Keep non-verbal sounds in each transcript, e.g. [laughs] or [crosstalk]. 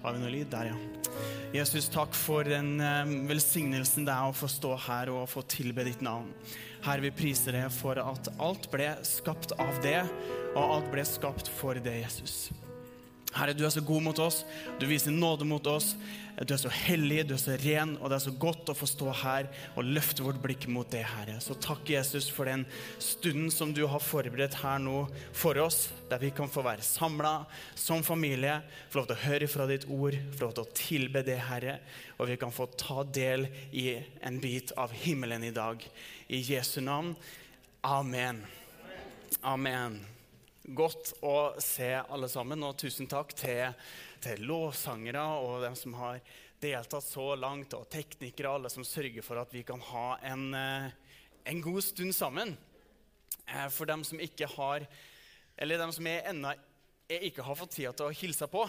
Har vi noe lyd? Der, ja. Jesus, takk for den eh, velsignelsen det er å få stå her og få tilbe ditt navn. Herre, vi priser deg for at alt ble skapt av det, og alt ble skapt for det, Jesus. Herre, du er så god mot oss, du viser nåde mot oss. Du er så hellig, du er så ren, og det er så godt å få stå her og løfte vårt blikk mot det, Herre. Så takk, Jesus, for den stunden som du har forberedt her nå for oss, der vi kan få være samla som familie, få lov til å høre fra ditt ord, få lov til å tilbe det, Herre, og vi kan få ta del i en bit av himmelen i dag. I Jesu navn. Amen. Amen. Godt å se alle sammen, og tusen takk til, til lovsangere og dem som har deltatt så langt, og teknikere, og alle som sørger for at vi kan ha en, eh, en god stund sammen. Eh, for dem som ikke har Eller dem som jeg ennå ikke har fått tida til å hilse på,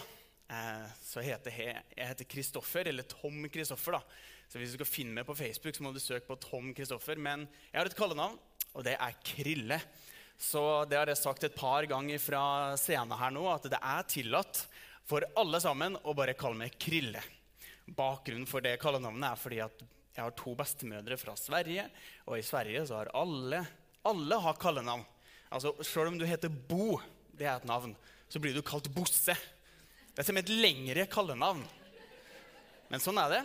eh, så heter jeg Jeg heter Kristoffer, eller Tom Kristoffer. da. Så hvis du skal finne meg på Facebook, så må du søke på Tom Kristoffer. Men jeg har et kallenavn, og det er Krille. Så det har jeg sagt et par ganger fra scenen her nå, at det er tillatt for alle sammen å bare kalle meg Krille. Bakgrunnen for det kallenavnet er fordi at jeg har to bestemødre fra Sverige, og i Sverige så har alle alle har kallenavn. Altså, Selv om du heter Bo, det er et navn, så blir du kalt Bosse. Det er som et lengre kallenavn. Men sånn er det.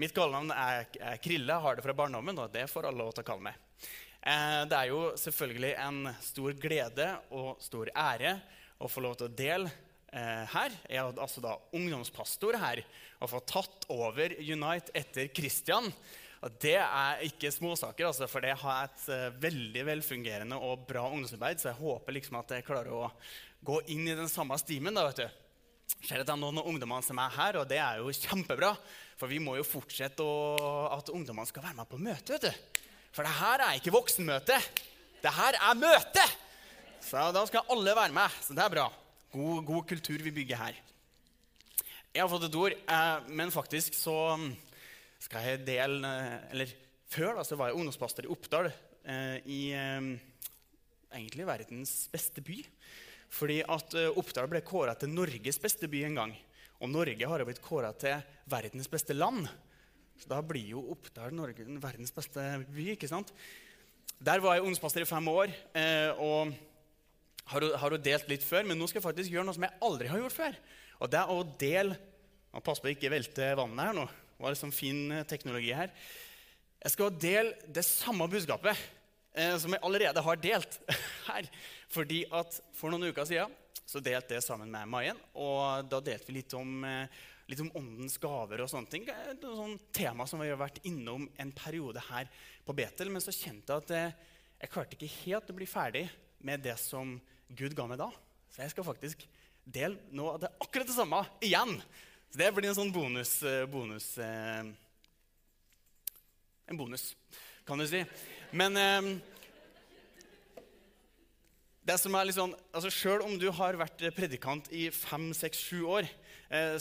Mitt kallenavn er, er Krille, har det fra barndommen, og det får alle lov til å kalle meg. Eh, det er jo selvfølgelig en stor glede og stor ære å få lov til å dele eh, her. Jeg er altså da ungdomspastor her og får tatt over Unite etter Christian. Og det er ikke småsaker, altså, for det har et eh, veldig velfungerende og bra ungdomsarbeid. Så jeg håper liksom at jeg klarer å gå inn i den samme stimen. da, vet du. Ser at det er noen av ungdommene som er her, og det er jo kjempebra. For vi må jo fortsette å, at ungdommene skal være med på møte. vet du. For det her er ikke voksenmøte. Det her er møte! Så da skal alle være med. Så det er bra. God, god kultur vi bygger her. Jeg har fått et ord, eh, men faktisk så skal jeg dele Eller før da, så var jeg ungdomspastor i Oppdal, eh, i eh, egentlig verdens beste by. Fordi at eh, Oppdal ble kåra til Norges beste by en gang. Og Norge har jo blitt kåra til verdens beste land. Så da blir jo Oppdal Norge verdens beste by. ikke sant? Der var jeg ungdomspastor i fem år eh, og har, jo delt litt før. Men nå skal jeg faktisk gjøre noe som jeg aldri har gjort før. Og det er å dele Pass på å ikke velte vannet her nå. Det var liksom fin eh, teknologi her. Jeg skal dele det samme budskapet eh, som jeg allerede har delt [laughs] her. Fordi at For noen uker siden så delte jeg sammen med Mayen. Og da delte vi litt om eh, litt om åndens gaver og sånne ting. Et sånn tema som vi har vært innom en periode her på Betel. Men så kjente jeg at jeg, jeg klarte ikke helt å bli ferdig med det som Gud ga meg da. Så jeg skal faktisk dele noe av det akkurat det samme igjen. Så det blir en sånn bonus, bonus eh, En bonus, kan du si. Men eh, det som er litt sånn, altså Selv om du har vært predikant i fem, seks, sju år, eh,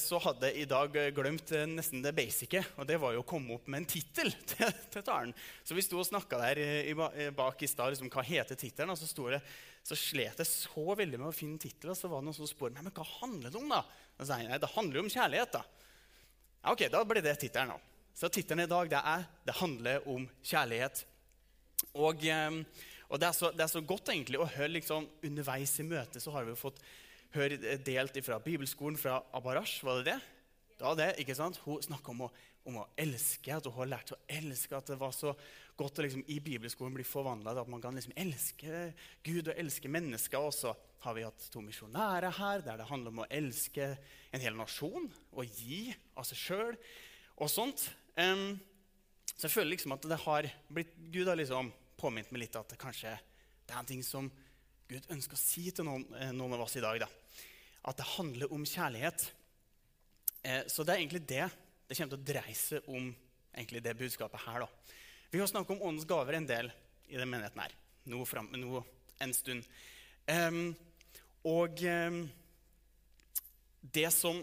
så hadde jeg i dag glemt eh, nesten det basice. Og det var jo å komme opp med en tittel [laughs] til, talen. Så vi sto og snakka der i, bak i stad liksom, hva heter tittelen. Og så, det, så slet jeg så veldig med å finne tittelen, Og så var det noen som spurte meg, men hva handler det om. da? Og så sa jeg, nei, det handler jo om kjærlighet. da. Ja, ok, da ble det tittelen. Så tittelen i dag det er 'Det handler om kjærlighet'. Og... Eh, og det er, så, det er så godt egentlig å høre liksom, underveis i møtet så har vi jo fått høre delt fra bibelskolen fra Abarash. Var det det? Da det, ikke sant? Hun snakka om, om, å elske, at hun har lært å elske. At det var så godt å liksom, i bibelskolen bli forvandla at man kan liksom, elske Gud og elske mennesker. Og så har vi hatt to misjonærer her, der det handler om å elske en hel nasjon og gi av seg sjøl og sånt. Um, så jeg føler liksom at det har blitt Gud har liksom påminnet meg litt at det kanskje det er en ting som Gud ønsker å si til noen, eh, noen av oss i dag. Da. At det handler om kjærlighet. Eh, så det er egentlig det det kommer til å dreie seg om egentlig det budskapet her. Da. Vi har snakket om åndens gaver en del i den menigheten her. Nå, frem, nå en stund. Um, og um, det som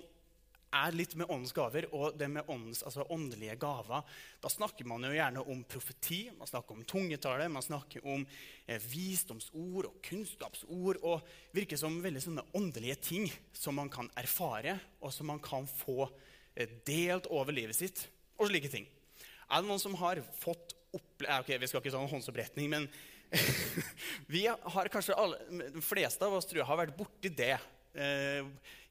er litt med åndens gaver og det med åndens, altså åndelige gaver, da snakker man jo gjerne om profeti, man snakker om tungetale, man snakker om eh, visdomsord og kunnskapsord. og virker som veldig sånne åndelige ting som man kan erfare, og som man kan få eh, delt over livet sitt, og slike ting. Er det noen som har fått oppleve Ok, vi skal ikke en håndsoppretning, men [laughs] vi har kanskje alle, De fleste av oss tror jeg har vært borti det eh,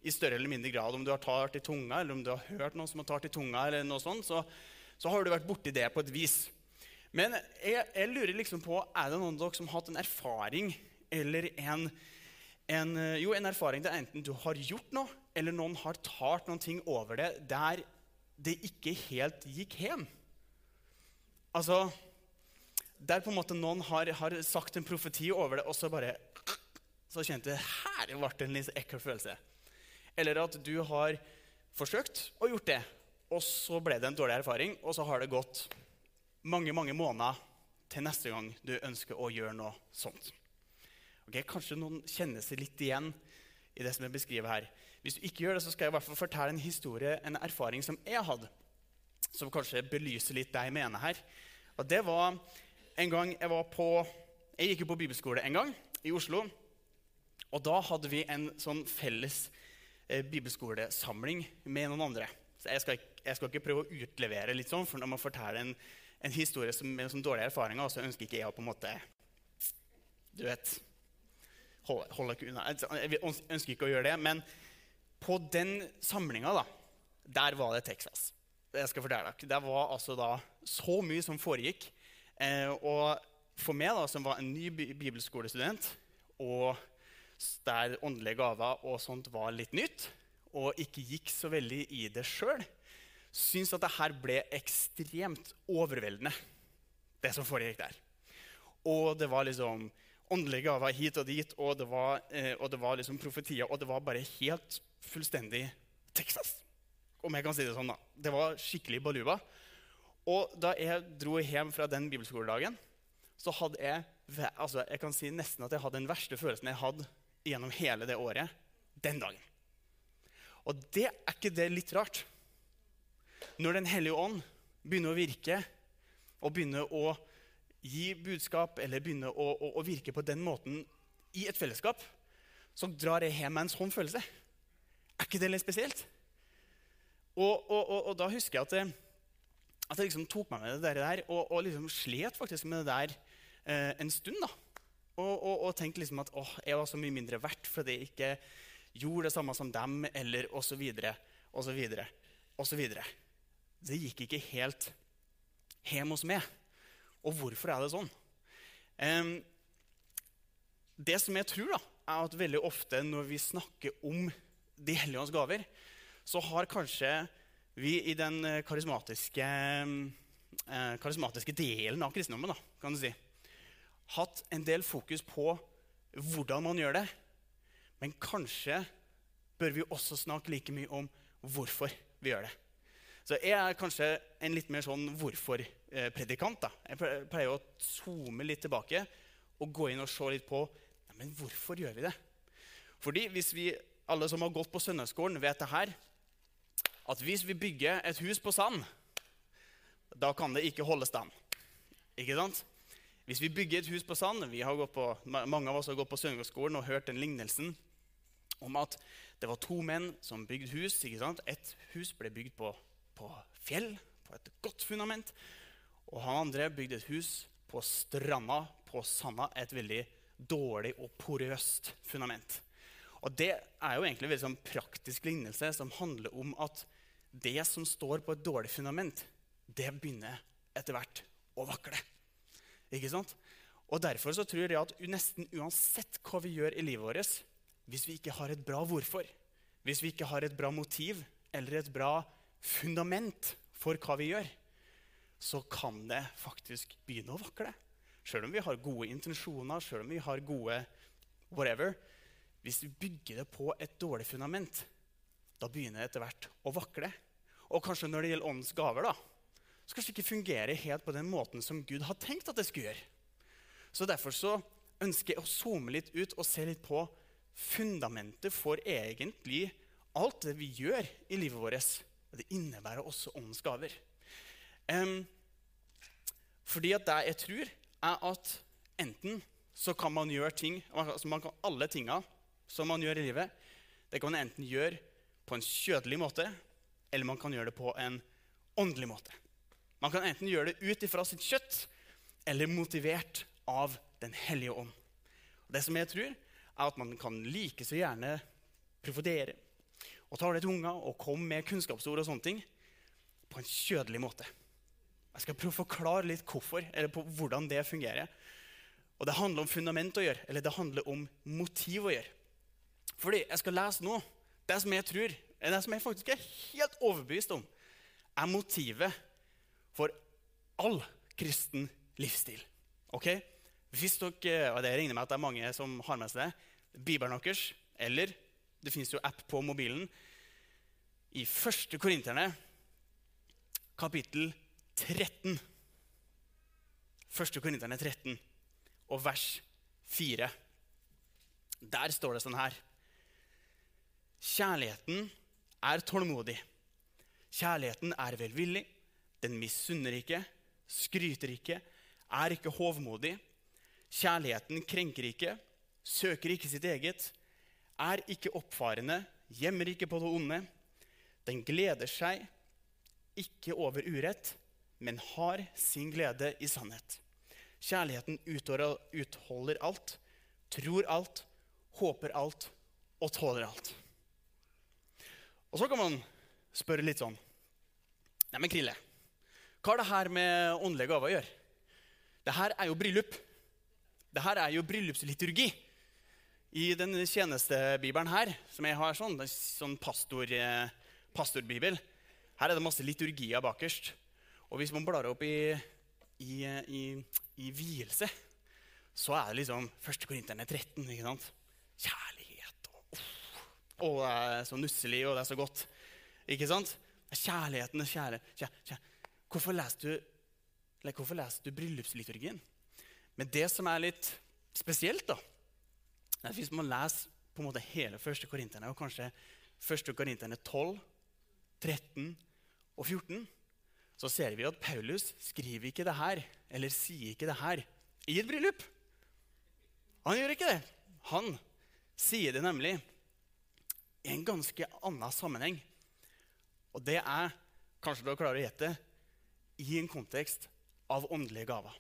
i større eller mindre grad. Om du har talt i tunga, eller om du har hørt noen som har talt i tunga, eller noe sånt, så, så har du vært borti det på et vis. Men jeg, jeg, lurer liksom på, er det noen av dere som har hatt en erfaring eller en, en, jo, en erfaring der enten du har gjort noe, eller noen har talt noen ting over det der det ikke helt gikk hjem? Altså Der på en måte noen har, har sagt en profeti over det, og så bare Så kjente jeg her ble det en litt ekkel følelse. Eller at du har forsøkt å gjort det, og så ble det en dårlig erfaring, og så har det gått mange mange måneder til neste gang du ønsker å gjøre noe sånt. Okay, kanskje noen kjenner seg litt igjen i det som jeg beskriver her. Hvis du ikke gjør det, så skal jeg i hvert fall fortelle en historie, en erfaring som jeg hadde, som kanskje belyser litt det jeg mener her. Og det var en gang jeg var på Jeg gikk jo på bibelskole en gang i Oslo. Og da hadde vi en sånn felles bibelskolesamling med noen andre. Så jeg skal, jeg skal, ikke prøve å utlevere litt sånn, for når man forteller en, en historie som, med sånn dårlige erfaringer, så ønsker ikke jeg å på en måte Du vet Holde, holde ikke unna. Jeg ønsker ikke å gjøre det. Men på den samlinga, da, der var det Texas. Jeg skal fortelle dere. Det var altså da så mye som foregikk. Eh, og for meg, da, som var en ny bibelskolestudent, og der åndelige gaver og sånt var litt nytt, og ikke gikk så veldig i det sjøl, syntes at det her ble ekstremt overveldende, det som foregikk der. Og det var liksom åndelige gaver hit og dit, og det var, eh, og det var liksom profetier, og det var bare helt fullstendig Texas. Om jeg kan si det sånn, da. Det var skikkelig baluba. Og da jeg dro hjem fra den bibelskoledagen, så hadde jeg altså jeg kan si nesten at jeg hadde den verste følelsen jeg hadde gjennom hele det året den dagen. Og det er ikke det litt rart? Når Den hellige ånd begynner å virke og begynner å gi budskap eller begynner å, å, å virke på den måten i et fellesskap, så drar jeg hjem med en sånn følelse. Er ikke det litt spesielt? Og, og, og da husker jeg at, jeg, at jeg liksom tok meg med det der og, liksom slet faktisk med det der eh, en stund. da. Og, tenkte liksom at åh, jeg var så mye mindre verdt fordi jeg ikke gjorde det samme som dem, eller osv. osv. osv. Det gikk ikke helt hjem hos meg. Og hvorfor er det sånn? Um, det som jeg tror, da, er at veldig ofte når vi snakker om De hellige ånds gaver, så har kanskje vi i den eh, karismatiske, eh, karismatiske delen av kristendommen da, kan du si, hatt en del fokus på hvordan man gjør det. Men kanskje bør vi også snakke like mye om hvorfor vi gjør det. Så jeg er kanskje en litt mer sånn hvorfor-predikant. da. Jeg pleier å zoome litt tilbake og gå inn og se litt på men hvorfor gjør vi det. Fordi hvis vi, alle som har gått på søndagsskolen, vet det her, at hvis vi bygger et hus på sand, da kan det ikke holde stand. Ikke sant? Hvis vi bygger et hus på sand vi har gått på, Mange av oss har gått på søndagsskolen og hørt den lignelsen om at det var to menn som bygde hus. ikke sant? Et hus ble bygd på på fjell, på et godt fundament. Og han andre bygde et hus på stranda, på sanda, et veldig dårlig og porøst fundament. Og Det er jo egentlig en veldig sånn praktisk lignelse som handler om at det som står på et dårlig fundament, det begynner etter hvert å vakle. Ikke sant? Og Derfor så tror jeg at nesten uansett hva vi gjør i livet vårt, hvis vi ikke har et bra hvorfor, hvis vi ikke har et bra motiv eller et bra fundament for hva vi gjør, så kan det faktisk begynne å vakle. Selv om vi har gode intensjoner, selv om vi har gode whatever. Hvis vi bygger det på et dårlig fundament, da begynner det etter hvert å vakle. Og kanskje når det gjelder åndens gaver, da, så kanskje ikke fungerer helt på den måten som Gud har tenkt at det skulle gjøre. Så Derfor så ønsker jeg å zoome litt ut og se litt på fundamentet for egentlig alt det vi gjør i livet vårt, det innebærer også åndens gaver. Um, fordi at det jeg tror, er at enten så kan man gjøre ting altså man kan Alle tinga som man gjør i livet, det kan man enten gjøre på en kjødelig måte, eller man kan gjøre det på en åndelig måte. Man kan enten gjøre det ut ifra sitt kjøtt eller motivert av Den hellige ånd. Og det som jeg tror, er at man kan like så gjerne profetere og tale til unger og komme med kunnskapsord og sånne ting på en kjødelig måte. Jeg skal prøve å forklare litt hvorfor, eller på hvordan det fungerer. Og det handler om fundament å gjøre, eller det handler om motiv å gjøre. Fordi jeg skal lese nå det som jeg tror, det som jeg faktisk er helt overbevist om, er motivet for all kristen livsstil. Ok? Hvis dere, og Det regner med at det er mange som har med seg det. Bibelen deres, eller det fins jo app på mobilen. I 1. Korinterne, kapittel 13 1. Korinterne 13 og vers 4. Der står det sånn her Kjærligheten er tålmodig. Kjærligheten er velvillig. Den misunner ikke, skryter ikke, er ikke hovmodig. Kjærligheten krenker ikke, søker ikke sitt eget, er ikke oppfarende, gjemmer ikke på det onde. Den gleder seg ikke over urett, men har sin glede i sannhet. Kjærligheten utholder alt, tror alt, håper alt og tåler alt. Og så kan man spørre litt sånn Nei, men Krille, hva har det her med åndelige gaver å gjøre? Det her er jo bryllup. Det her er jo bryllupsliturgi. I den tjenestebibelen her, som jeg har sånn, sånn pastor, eh, pastorbibel, her er det masse liturgier bakerst. Og hvis man blar opp i, i, i, i vielse, så er det liksom 1. Korinterne 13. ikke sant? Kjærlighet og uff. Å, det er så nusselig, og det er så godt. Ikke sant? Kjærligheten og kjære, kjære, kjære. Hvorfor leser du, hvorfor leste du bryllupsliturgien? Men det som er litt spesielt, da, er at hvis man leser på en måte hele 1. Korinterne, og kanskje 1. Korinterne 12, 13 og 14, så ser vi at Paulus skriver ikke det her, eller sier ikke det her, i et bryllup. Han gjør ikke det. Han sier det nemlig i en ganske annen sammenheng. Og det er, kanskje du klarer å gjette, i en kontekst av åndelige gaver.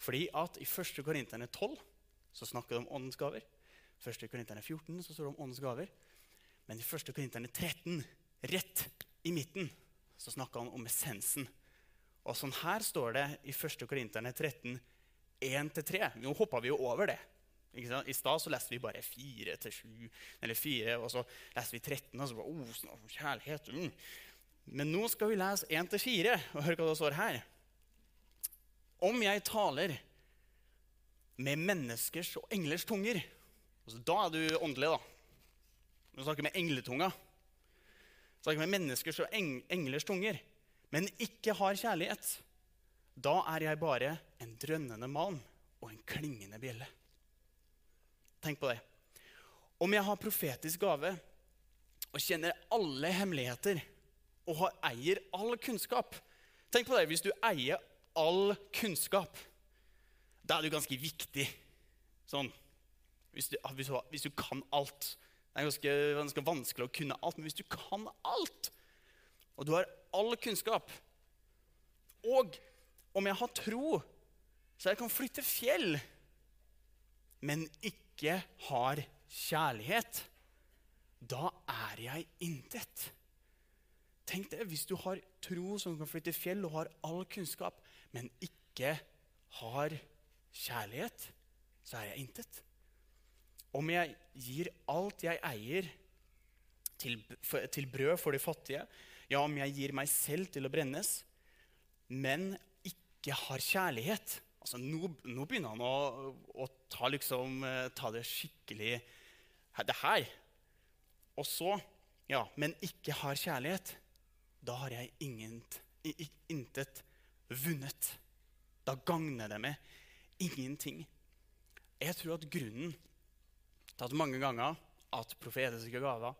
Fordi at i 1. Korinterne 12 så snakker de om åndens gaver. 1. Korinterne 14 så står det om åndens gaver. Men i 1. Korinterne 13, rett i midten, så snakker han om essensen. Og sånn her står det i 1. Korinterne 13, 1-3. Nå hoppa vi jo over det. I stad så leste vi bare 4 7, eller 4, og så leste vi 13, og så bare, oh, kjærlighet. Mm. Men nå skal vi lese 1-4, og hør hva det står her. Om jeg taler med menneskers og englers tunger altså, Da er du åndelig, da. Du snakker med engletunga. Du Snakker med menneskers og eng englers tunger, men ikke har kjærlighet. Da er jeg bare en drønnende malm og en klingende bjelle. Tenk på det. Om jeg har profetisk gave og kjenner alle hemmeligheter og har, eier all kunnskap Tenk på det, hvis du eier all kunnskap, da er du ganske viktig. Sånn. Hvis du, hvis du, hvis du kan alt. Det er ganske, ganske, vanskelig å kunne alt, men hvis du kan alt, og du har all kunnskap Og om jeg har tro, så jeg kan flytte fjell, men ikke har kjærlighet, da er jeg intet. Tenk deg hvis du har tro som kan flytte fjell, og har all kunnskap, men ikke har kjærlighet, så er jeg intet. Om jeg gir alt jeg eier, til, til, brød for de fattige, ja, om jeg gir meg selv til å brennes, men ikke har kjærlighet altså, nå, nå begynner han å, å ta, liksom, eh, ta, det skikkelig Det her. Og så, ja, men ikke har kjærlighet da har jeg inget, intet vunnet. Da gagner det meg ingenting. Jeg tror at grunnen til at mange ganger at profetiske gaver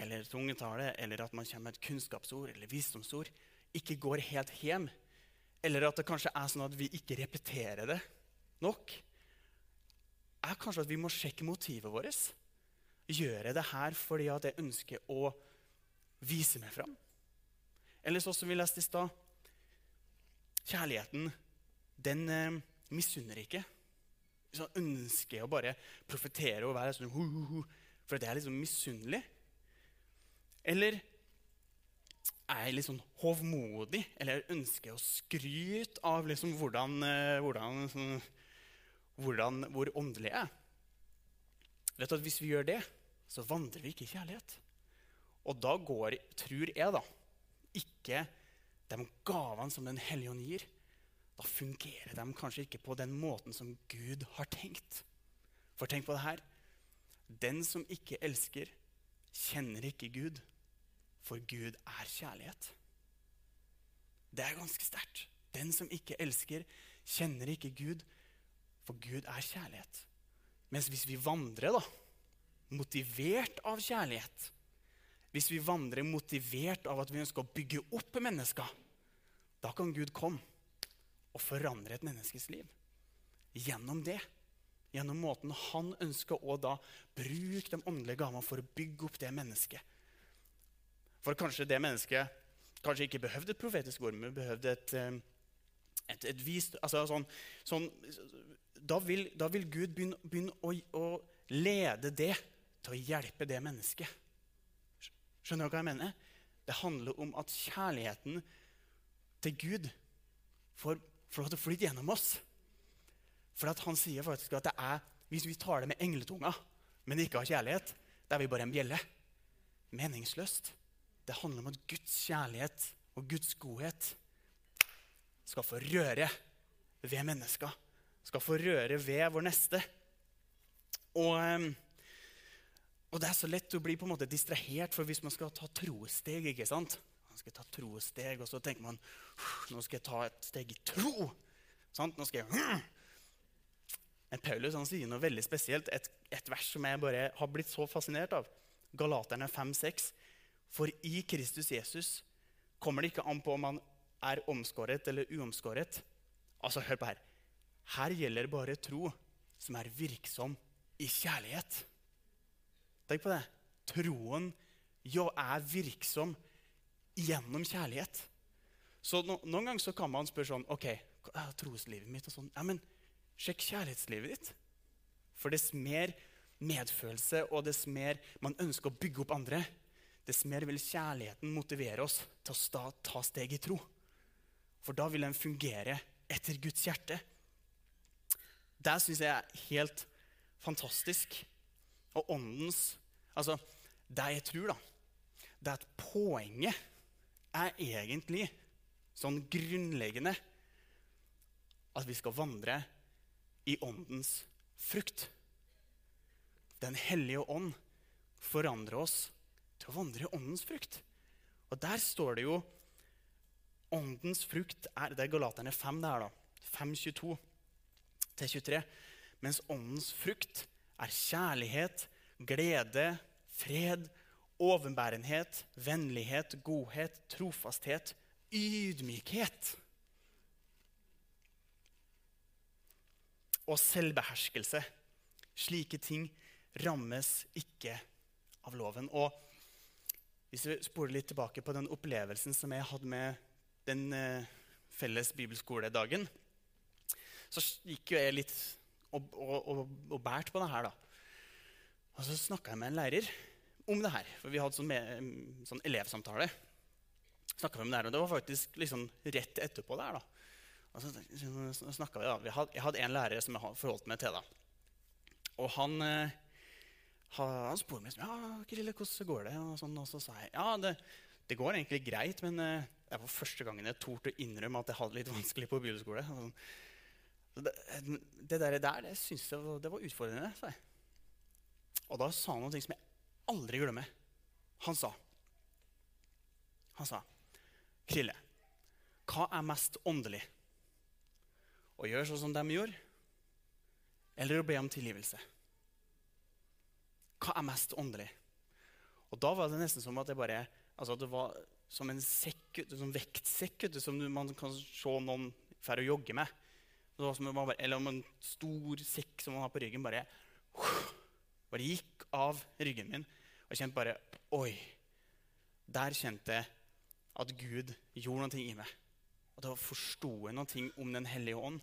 eller tungetale, eller at man kommer med et kunnskapsord eller visdomsord, ikke går helt hjem, eller at det kanskje er sånn at vi ikke repeterer det nok, er kanskje at vi må sjekke motivet vårt. Gjør jeg det her fordi at jeg ønsker å vise meg fram? Eller sånn som vi leste i stad Kjærligheten, den eh, misunner ikke. Så ønsker å bare profetere og være sånn hu, hu, hu, For det er liksom misunnelig. Eller er jeg litt sånn hovmodig? Eller ønsker jeg å skryte av liksom hvordan, eh, hvordan, sånn, hvordan, hvor åndelig jeg er? Vet du at Hvis vi gjør det, så vandrer vi ikke i kjærlighet. Og da går, tror jeg, da, ikke de gavene som Den hellige ånd gir, da fungerer de kanskje ikke på den måten som Gud har tenkt. For tenk på det her. Den som ikke elsker, kjenner ikke Gud, for Gud er kjærlighet. Det er ganske sterkt. Den som ikke elsker, kjenner ikke Gud, for Gud er kjærlighet. Mens hvis vi vandrer, da, motivert av kjærlighet, hvis vi vandrer motivert av at vi ønsker å bygge opp mennesker, da kan Gud komme og forandre et menneskes liv. Gjennom det. Gjennom måten han ønsker å da bruke de åndelige gavene for å bygge opp det mennesket. For kanskje det mennesket kanskje ikke behøvde et profetisk ord, men behøvde et, eh, et, et vist altså sånn, sånn, da, vil, da, vil, Gud begynne, begynne å, å, lede det til å hjelpe det mennesket. Skjønner du hva jeg mener? Det handler om at kjærligheten til Gud får får lov til å flyte gjennom oss. For han sier faktisk at det er, hvis vi tar det med engletunga, men ikke har kjærlighet, da er vi bare en bjelle. Meningsløst. Det handler om at Guds kjærlighet og Guds godhet skal få røre ved mennesker. Skal få røre ved vår neste. Og, ehm, og det er så lett å bli på en måte distrahert, for hvis man skal ta trosteg ikke sant? Man skal ta trosteg, og så tenker man nå skal jeg ta et steg i tro. Sant? Nå skal jeg... Men Paulus han sier noe veldig spesielt, et, et, vers som jeg bare har blitt så fascinert av. Galaterne 5,6. For i Kristus Jesus kommer det ikke an på om man er omskåret eller uomskåret. Altså, hør på her. Her gjelder bare tro som er virksom i kjærlighet. Tenk på det. Troen jo er virksom gjennom kjærlighet. Så no, Noen ganger så kan man spørre sånn OK, troslivet mitt og sånn. Ja, men sjekk kjærlighetslivet ditt. For dess mer medfølelse og dess mer man ønsker å bygge opp andre, dess mer vil kjærligheten motivere oss til å sta, ta steg i tro. For da vil den fungere etter Guds hjerte. Det syns jeg er helt fantastisk. Og åndens Altså, det jeg tror, da, det er at poenget er egentlig sånn grunnleggende at vi skal vandre i åndens frukt. Den hellige ånd forandrer oss til å vandre i åndens frukt. Og der står det jo Åndens frukt er Det er Galaterne 5, det her da. 5.22 til 23. Mens åndens frukt er kjærlighet, glede, fred, overbærenhet, vennlighet, godhet, trofasthet, ydmykhet. Og selvbeherskelse. Slike ting rammes ikke av loven. Og hvis vi spoler litt tilbake på den opplevelsen som jeg hadde med den eh, felles bibelskoledagen, så gikk jo jeg litt og, og, og, og bært på det her. da. Og så snakka jeg med en lærer om det her. For vi hadde sånn, med, sånn elevsamtale. vi om det her, og Det var faktisk liksom rett etterpå der. da. Og så, vi, da. Vi hadde, jeg hadde en lærer som jeg forholdt meg til. da. Og han, eh, han spurte meg ja, Krille, hvordan går det? Og, sånn, og så sa jeg ja, det, det går egentlig greit, men eh, det var første gangen jeg torde å innrømme at jeg hadde litt vanskelig på bibelskole. Det, det der, det syns jeg det var utfordrende. sa jeg. Og da sa han noe som jeg aldri glemme. Han sa Han sa, 'Krille, hva er mest åndelig?' Å gjøre sånn som de gjorde, eller å be om tilgivelse? Hva er mest åndelig? Og da var det nesten som at det bare altså det var som en sekk, som vektsekk som man kan se noen drar og jogger med. Bare, eller om en stor sekk som man har på ryggen, bare, bare gikk av ryggen min. Jeg kjente bare Oi! Der kjente jeg at Gud gjorde noe i meg. Og da forsto jeg noe om Den hellige ånd.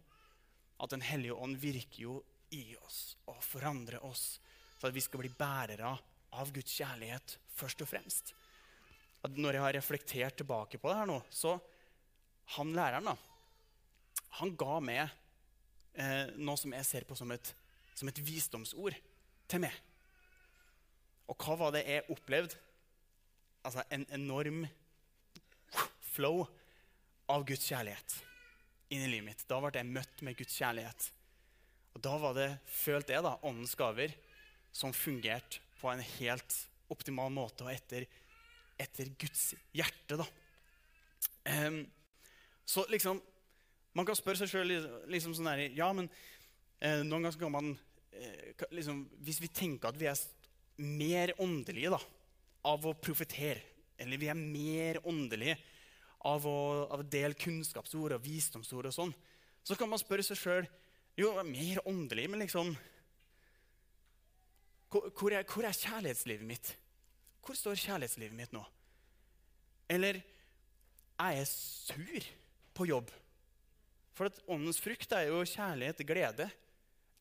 At Den hellige ånd virker jo i oss og forandrer oss for at vi skal bli bærere av Guds kjærlighet først og fremst. At når jeg har reflektert tilbake på det her nå, så han læreren da, han ga meg eh, noe som jeg ser på som et, som et visdomsord til meg. Og hva var det jeg opplevde? Altså en enorm flow av Guds kjærlighet inn i livet mitt. Da ble jeg møtt med Guds kjærlighet. Og da var det, følte jeg, da, åndens gaver som fungerte på en helt optimal måte og etter, etter Guds hjerte. da. Um, så liksom Man kan spørre seg sjøl liksom sånn her Ja, men eh, noen ganger kan man eh, liksom, Hvis vi tenker at vi er mer åndelige da, av å profetere, eller vi er mer åndelige av å, av å dele kunnskapsord og visdomsord, og sånn, så kan man spørre seg sjøl jo, mer åndelig, men liksom hvor, er, hvor, er, kjærlighetslivet mitt? Hvor står kjærlighetslivet mitt nå? Eller er jeg sur på jobb? For at åndens frukt er jo kjærlighet, glede.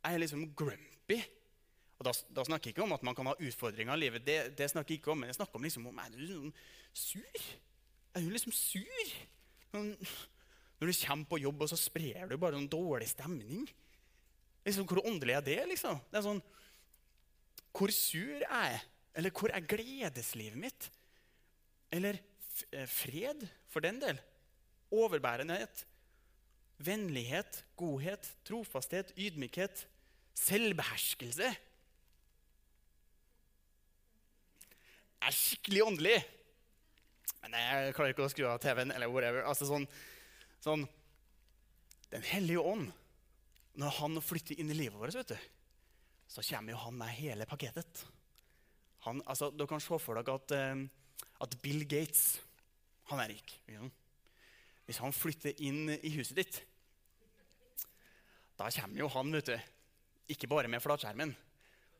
Er jeg liksom grumpy? Og da, da, snakker jeg ikke om at man kan ha utfordringer i livet. Det, det snakker Jeg ikke om, men jeg snakker om liksom, om er du liksom sur. Er du liksom sur? Sånn, når du kommer på jobb, og så sprer du bare noen dårlig stemning. Liksom, hvor åndelig er det? liksom? Det er sånn, Hvor sur er jeg? Eller hvor er gledeslivet mitt? Eller eh, fred, for den del. Overbærenhet. Vennlighet, godhet, trofasthet, ydmykhet, selvbeherskelse. Er skikkelig åndelig. Men jeg klarer ikke å skru av TV-en eller whatever. Altså sånn, sånn Den hellige ånd, når han flytter inn i livet vårt, vet du, så kommer jo han med hele pakketet. Han, altså, dere kan se for dere at, uh, at Bill Gates han er rik. Hvis han flytter inn i huset ditt, da kommer jo han, vet du, ikke bare med flatskjermen,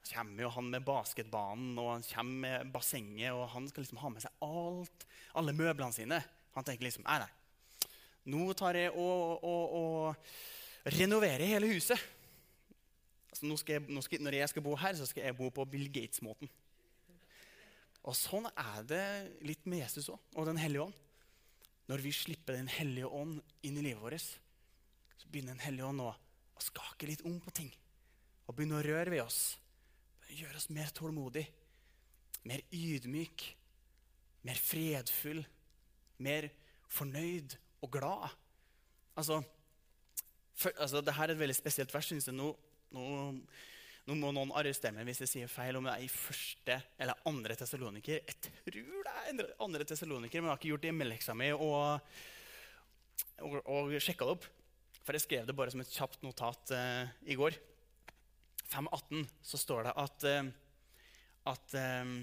kommer jo han med basketbanen og han kommer med bassenget. og Han skal liksom ha med seg alt, alle møblene sine. Han tenker liksom nei, nei. Nå tar jeg og, og, og renoverer hele huset. Altså, nå jeg, nå skal, når jeg skal bo her, så skal jeg bo på Bill Gates-måten. Og Sånn er det litt med Jesus òg, og Den hellige ånd. Når vi slipper Den hellige ånd inn i livet vårt, så begynner Den hellige ånd å, å skake litt om på ting. Og begynner å røre ved oss gjøre oss mer tålmodig, mer ydmyk, mer fredfull, mer fornøyd og glad. Altså, for, altså Dette er et veldig spesielt vers. synes jeg. Nå, nå, nå, må noen arrestere meg hvis jeg sier feil om det er i første eller andre tessaloniker. Jeg tror det er andre tessaloniker, men jeg har ikke gjort hjemmeleksa mi og, og, og sjekka det opp. For jeg skrev det bare som et kjapt notat uh, i går. 5,18 så står det at, eh, at eh,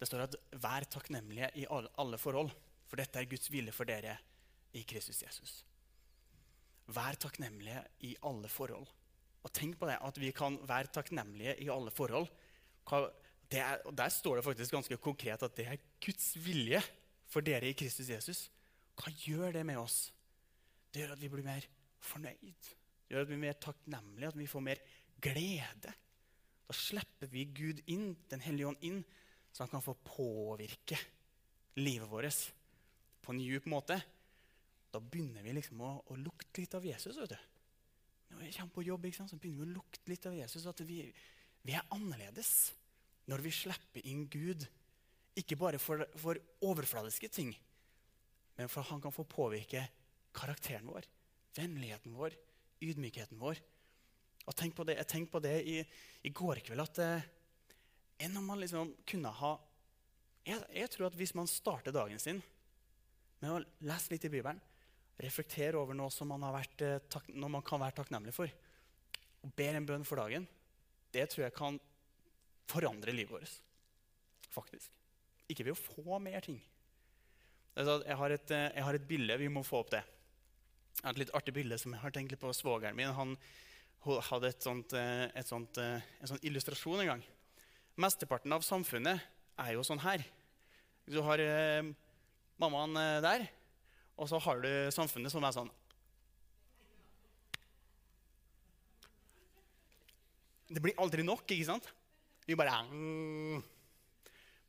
Det står at 'vær takknemlige i alle forhold', for dette er Guds vilje for dere i Kristus Jesus. Vær takknemlige i alle forhold. Og tenk på det, at vi kan være takknemlige i alle forhold. Er, Der står det faktisk ganske konkret at det er Guds vilje for dere i Kristus Jesus. Hva gjør det med oss? Det gjør at vi blir mer fornøyd gjør at vi er mer takknemlige, at vi får mer glede. Da slipper vi Gud inn, Den hellige ånd inn, så han kan få påvirke livet vårt på en djup måte. Da begynner vi liksom å, å lukte litt av Jesus. vet du. Når vi kommer på jobb, så begynner vi å lukte litt av Jesus. At vi, vi er annerledes når vi slipper inn Gud. Ikke bare for, for overfladiske ting, men for han kan få påvirke karakteren vår, vennligheten vår, ydmykheten vår. Og tenk på det, Jeg tenkte på det i, i går kveld at eh, enn om man liksom kunne ha jeg, jeg, tror at hvis man starter dagen sin med å lese litt i Bibelen, reflektere over noe som man, vært, eh, tak, noe man kan være takknemlig for, og ber en bønn for dagen, det tror jeg kan forandre livet vårt. faktisk. Ikke ved å få mer ting. Jeg har, et, eh, jeg har et bilde. Vi må få opp det. Et litt artig bilde som jeg har tenkt litt på svogeren min. Han hadde et sånt, eh, et sånt, eh, en sånn illustrasjon en gang. Mesteparten av samfunnet er jo sånn her. Du har eh, mammaen der, og så har du samfunnet som er sånn. Det blir aldri nok, ikke sant? Vi bare.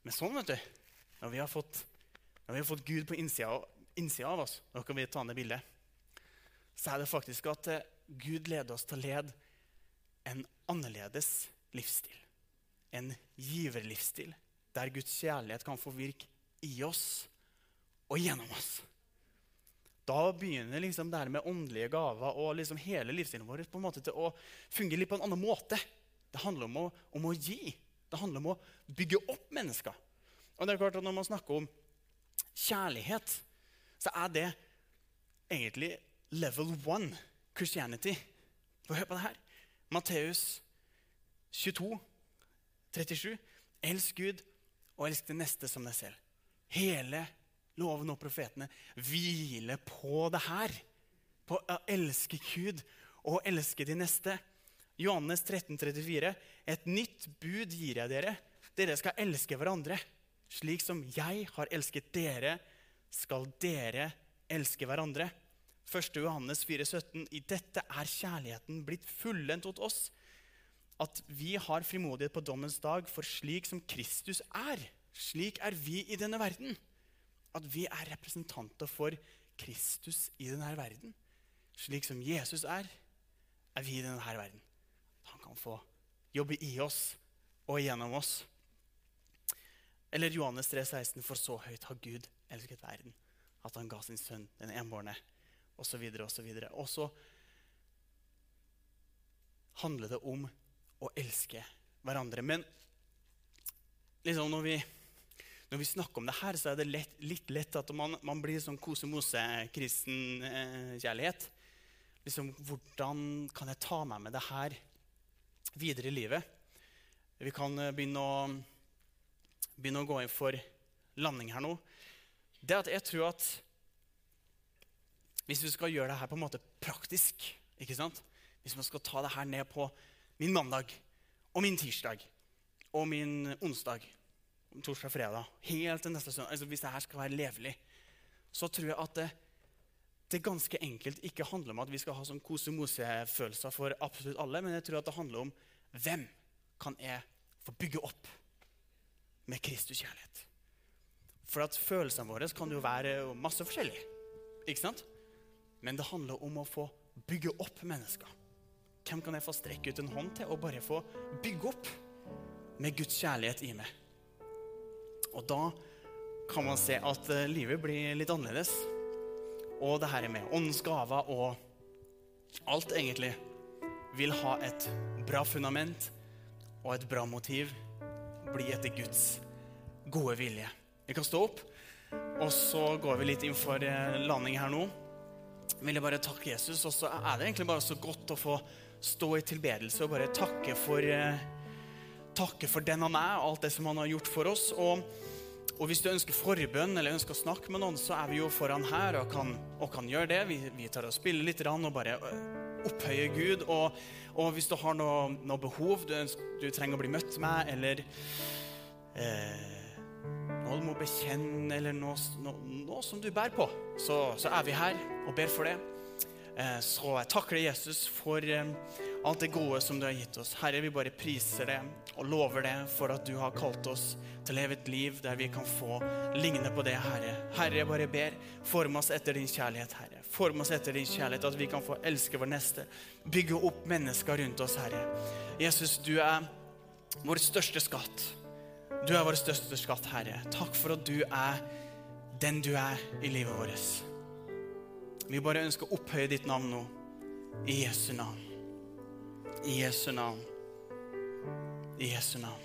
Men sånn, vet du Når vi har fått, vi har fått Gud på innsida, innsida av oss da kan vi ta ned bildet så er det faktisk at eh, Gud leder oss til å lede en annerledes livsstil. En giverlivsstil der Guds kjærlighet kan få virke i oss og gjennom oss. Da begynner liksom det her med åndelige gaver og liksom hele livsstilen vår på en måte til å fungere litt på en annen måte. Det handler om å, om å gi. Det handler om å bygge opp mennesker. Og det er klart at Når man snakker om kjærlighet, så er det egentlig level one Christianity. Hør på det her. Matteus 22, 37. Elsk Gud og elsk det neste som deg selv. Hele loven og profetene hviler på det her. På å elske Gud og elske de neste. Johannes 13, 34. Et nytt bud gir jeg dere. Dere skal elske hverandre. Slik som jeg har elsket dere, skal dere elske hverandre. 1. Johannes 4,17.: I dette er kjærligheten blitt fullendt hos oss, at vi har frimodighet på dommens dag, for slik som Kristus er, slik er vi i denne verden. At vi er representanter for Kristus i denne verden. Slik som Jesus er, er vi i denne verden. Han kan få jobbe i oss og gjennom oss. Eller Johannes 3,16.: For så høyt har Gud elsket verden, at han ga sin sønn, den enbårne, osv. osv. Og så handler det om å elske hverandre. Men liksom når, vi, når vi snakker om det her, så er det lett, litt lett at man, man blir sånn kose-mose-kristen eh, kjærlighet. Liksom, hvordan kan jeg ta meg med det her videre i livet? Vi kan eh, begynne å, begynne å gå inn for landing her nå. Det at jeg tror at hvis vi skal gjøre det her på en måte praktisk ikke sant? Hvis man skal ta det her ned på min mandag og min tirsdag og min onsdag, torsdag og fredag, helt til neste søndag altså Hvis det her skal være levelig, så tror jeg at det, det ganske enkelt ikke handler om at vi skal ha sånn kose-mose-følelser for absolutt alle, men jeg tror at det handler om hvem kan jeg få bygge opp med Kristus kjærlighet. For at følelsene våre kan jo være masse forskjellige. Ikke sant? Men det handler om å få bygge opp mennesker. Hvem kan jeg få strekke ut en hånd til og bare få bygge opp med Guds kjærlighet i meg? Og da kan man se at eh, livet blir litt annerledes. Og det her med åndens gaver og alt egentlig vil ha et bra fundament og et bra motiv. Bli etter Guds gode vilje. Vi kan stå opp, og så går vi litt inn for eh, landing her nå vil jeg bare takke Jesus. Og så er det egentlig bare så godt å få stå i tilbedelse og bare takke for, eh, takke for den han er, alt det som han har gjort for oss. Og, og, hvis du ønsker forbønn eller ønsker å snakke med noen, så er vi jo foran her og kan, og kan gjøre det. Vi, vi, tar og spiller litt og bare eh, opphøyer Gud. Og, og hvis du har noe, noe behov du, ønsker, du, trenger å bli møtt med, eller eh, noe du må bekjenne, eller noe, noe, noe som du bærer på, så, så, er vi her og ber for det. Eh, så jeg takker deg, Jesus, for eh, alt det gode som du har gitt oss. Herre, vi bare priser det og lover det for at du har kalt oss til å leve et liv der vi kan få ligne på det, Herre. Herre, jeg bare ber, form oss etter din kjærlighet, Herre. Form oss etter din kjærlighet, at vi kan få elske vår neste. Bygge opp mennesker rundt oss, Herre. Jesus, du er vår største skatt. Du er vår største skatt, Herre. Takk for at du er den du er i livet vårt. Vi bare ønsker å opphøye ditt navn nå. I Jesu navn. I Jesu navn. I Jesu navn.